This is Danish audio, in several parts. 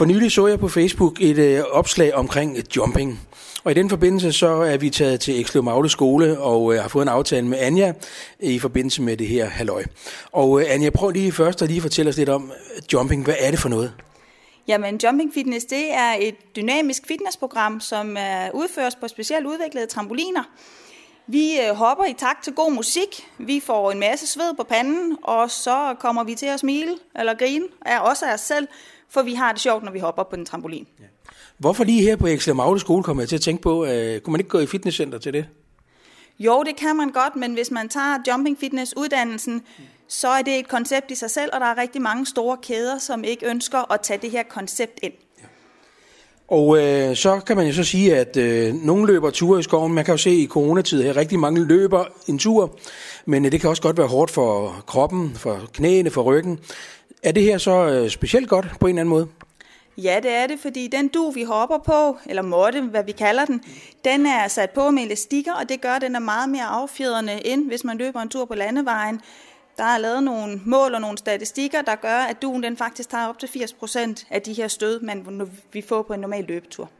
For nylig så jeg på Facebook et øh, opslag omkring jumping. Og i den forbindelse så er vi taget til Ekslev Magle skole og øh, har fået en aftale med Anja i forbindelse med det her halløj. Og øh, Anja, prøv lige først at lige fortælle os lidt om jumping. Hvad er det for noget? Jamen, Jumping Fitness, det er et dynamisk fitnessprogram, som øh, udføres på specielt udviklede trampoliner. Vi øh, hopper i takt til god musik, vi får en masse sved på panden, og så kommer vi til at smile eller grine, er også af os selv, for vi har det sjovt, når vi hopper på en trampolin. Ja. Hvorfor lige her på Eksel Magle skole kommer jeg til at tænke på, øh, kunne man ikke gå i fitnesscenter til det? Jo, det kan man godt, men hvis man tager jumping fitness uddannelsen, så er det et koncept i sig selv, og der er rigtig mange store kæder, som ikke ønsker at tage det her koncept ind. Ja. Og øh, så kan man jo så sige, at øh, nogle løber ture i skoven. Man kan jo se i coronatid her, rigtig mange løber en tur, men øh, det kan også godt være hårdt for kroppen, for knæene, for ryggen. Er det her så øh, specielt godt på en eller anden måde? Ja, det er det, fordi den du, vi hopper på, eller måtte, hvad vi kalder den, den er sat på med elastikker, og det gør, at den er meget mere affjedrende, end hvis man løber en tur på landevejen. Der er lavet nogle mål og nogle statistikker, der gør, at duen den faktisk tager op til 80% af de her stød, man vi får på en normal løbetur.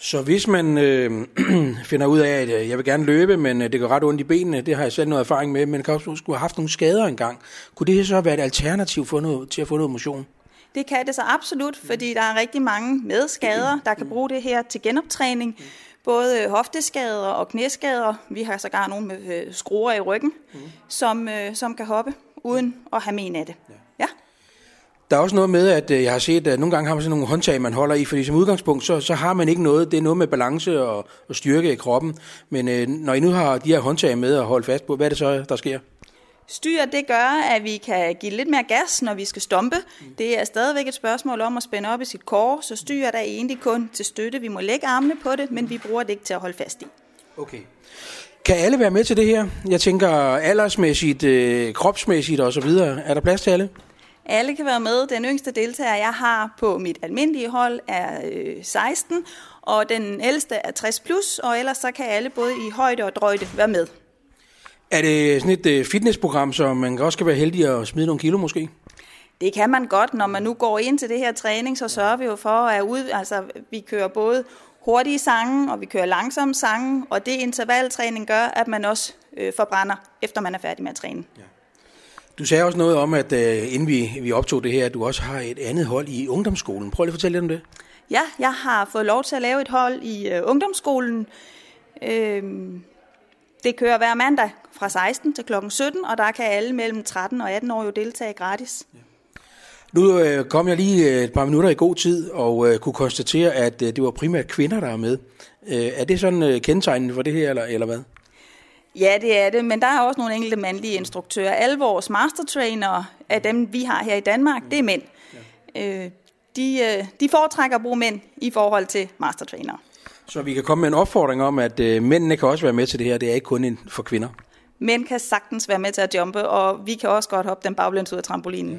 Så hvis man øh, finder ud af, at øh, jeg vil gerne løbe, men øh, det går ret ondt i benene, det har jeg selv noget erfaring med, men kan også skulle have haft nogle skader engang. Kunne det så være et alternativ for noget, til at få noget motion? Det kan det så absolut, fordi der er rigtig mange med skader, der kan bruge det her til genoptræning. Både hofteskader og knæskader. Vi har sågar nogle med øh, skruer i ryggen, som, som kan hoppe uden at have men af det. Ja. Der er også noget med, at jeg har set, at nogle gange har man sådan nogle håndtag, man holder i, fordi som udgangspunkt, så, så har man ikke noget. Det er noget med balance og, og styrke i kroppen. Men øh, når I nu har de her håndtag med at holde fast på, hvad er det så, der sker? Styr, det gør, at vi kan give lidt mere gas, når vi skal stompe. Det er stadigvæk et spørgsmål om at spænde op i sit kår, så styr er egentlig kun til støtte. Vi må lægge armene på det, men vi bruger det ikke til at holde fast i. Okay. Kan alle være med til det her? Jeg tænker aldersmæssigt, øh, kropsmæssigt osv. Er der plads til alle? Alle kan være med. Den yngste deltager, jeg har på mit almindelige hold, er øh, 16, og den ældste er 60 plus, og ellers så kan alle både i højde og drøjde være med. Er det sådan et øh, fitnessprogram, så man også skal være heldig at smide nogle kilo måske? Det kan man godt, når man nu går ind til det her træning, så sørger vi jo for, at ud, altså, vi kører både hurtige sange, og vi kører langsomme sange, og det intervaltræning gør, at man også øh, forbrænder, efter man er færdig med at træne. Ja. Du sagde også noget om, at uh, inden vi, vi optog det her, at du også har et andet hold i ungdomsskolen. Prøv lige at fortælle lidt om det. Ja, jeg har fået lov til at lave et hold i uh, ungdomsskolen. Uh, det kører hver mandag fra 16 til klokken 17, og der kan alle mellem 13 og 18 år jo deltage gratis. Ja. Nu øh, kom jeg lige et par minutter i god tid og øh, kunne konstatere, at øh, det var primært kvinder, der er med. Øh, er det sådan øh, kendetegnende for det her, eller, eller hvad? Ja, det er det, men der er også nogle enkelte mandlige instruktører. Alle vores mastertrainere af dem, vi har her i Danmark, det er mænd. Ja. Øh, de, øh, de foretrækker at bruge mænd i forhold til mastertrainere. Så vi kan komme med en opfordring om, at øh, mændene kan også være med til det her. Det er ikke kun en for kvinder. Mænd kan sagtens være med til at jumpe, og vi kan også godt hoppe den baglæns ud af trampolinen. Ja.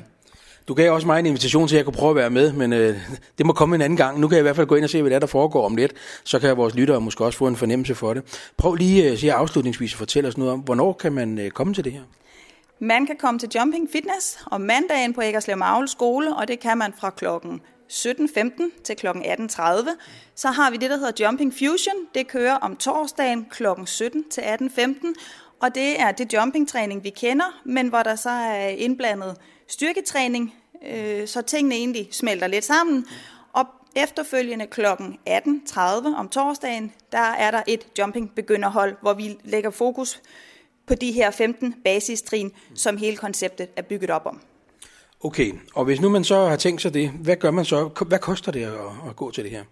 Du gav også mig en invitation til, at jeg kunne prøve at være med, men øh, det må komme en anden gang. Nu kan jeg i hvert fald gå ind og se, hvad der, er, der foregår om lidt. Så kan vores lyttere måske også få en fornemmelse for det. Prøv lige øh, sige afslutningsvis at fortælle os noget om, hvornår kan man øh, komme til det her? Man kan komme til Jumping Fitness om mandagen på Ægerslev Magle skole, og det kan man fra klokken 17.15 til kl. 18.30. Så har vi det, der hedder Jumping Fusion. Det kører om torsdagen kl. 17 til 18.15, og det er det jumping-træning, vi kender, men hvor der så er indblandet styrketræning, øh, så tingene egentlig smelter lidt sammen. Og efterfølgende kl. 18.30 om torsdagen, der er der et jumping begynderhold, hvor vi lægger fokus på de her 15 basistrin, som hele konceptet er bygget op om. Okay, og hvis nu man så har tænkt sig det, hvad gør man så? Hvad koster det at, at gå til det her?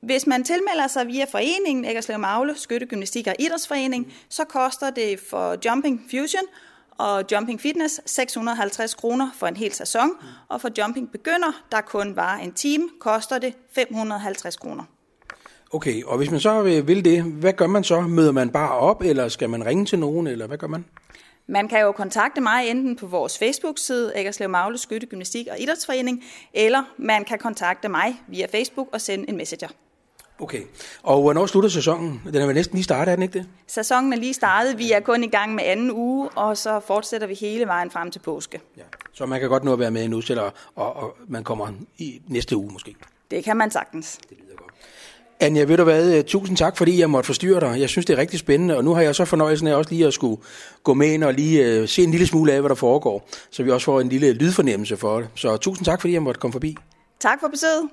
Hvis man tilmelder sig via foreningen Æggerslev Magle, Skyttegymnastik og Idrætsforening, så koster det for Jumping Fusion og Jumping Fitness 650 kroner for en hel sæson, og for Jumping Begynder, der kun var en time, koster det 550 kroner. Okay, og hvis man så vil det, hvad gør man så? Møder man bare op, eller skal man ringe til nogen, eller hvad gør man? Man kan jo kontakte mig enten på vores Facebook-side, Eggerslev Magle Skytte Gymnastik og Idrætsforening, eller man kan kontakte mig via Facebook og sende en messenger. Okay. Og hvornår slutter sæsonen? Den er vel næsten lige startet, er den ikke det? Sæsonen er lige startet. Vi er kun i gang med anden uge, og så fortsætter vi hele vejen frem til påske. Ja. Så man kan godt nå at være med nu, selvom og, og man kommer i næste uge måske. Det kan man sagtens. Det lyder godt. Anja, ved du hvad, tusind tak, fordi jeg måtte forstyrre dig. Jeg synes, det er rigtig spændende, og nu har jeg så fornøjelsen af også lige at skulle gå med ind og lige uh, se en lille smule af, hvad der foregår, så vi også får en lille lydfornemmelse for det. Så tusind tak, fordi jeg måtte komme forbi. Tak for besøget.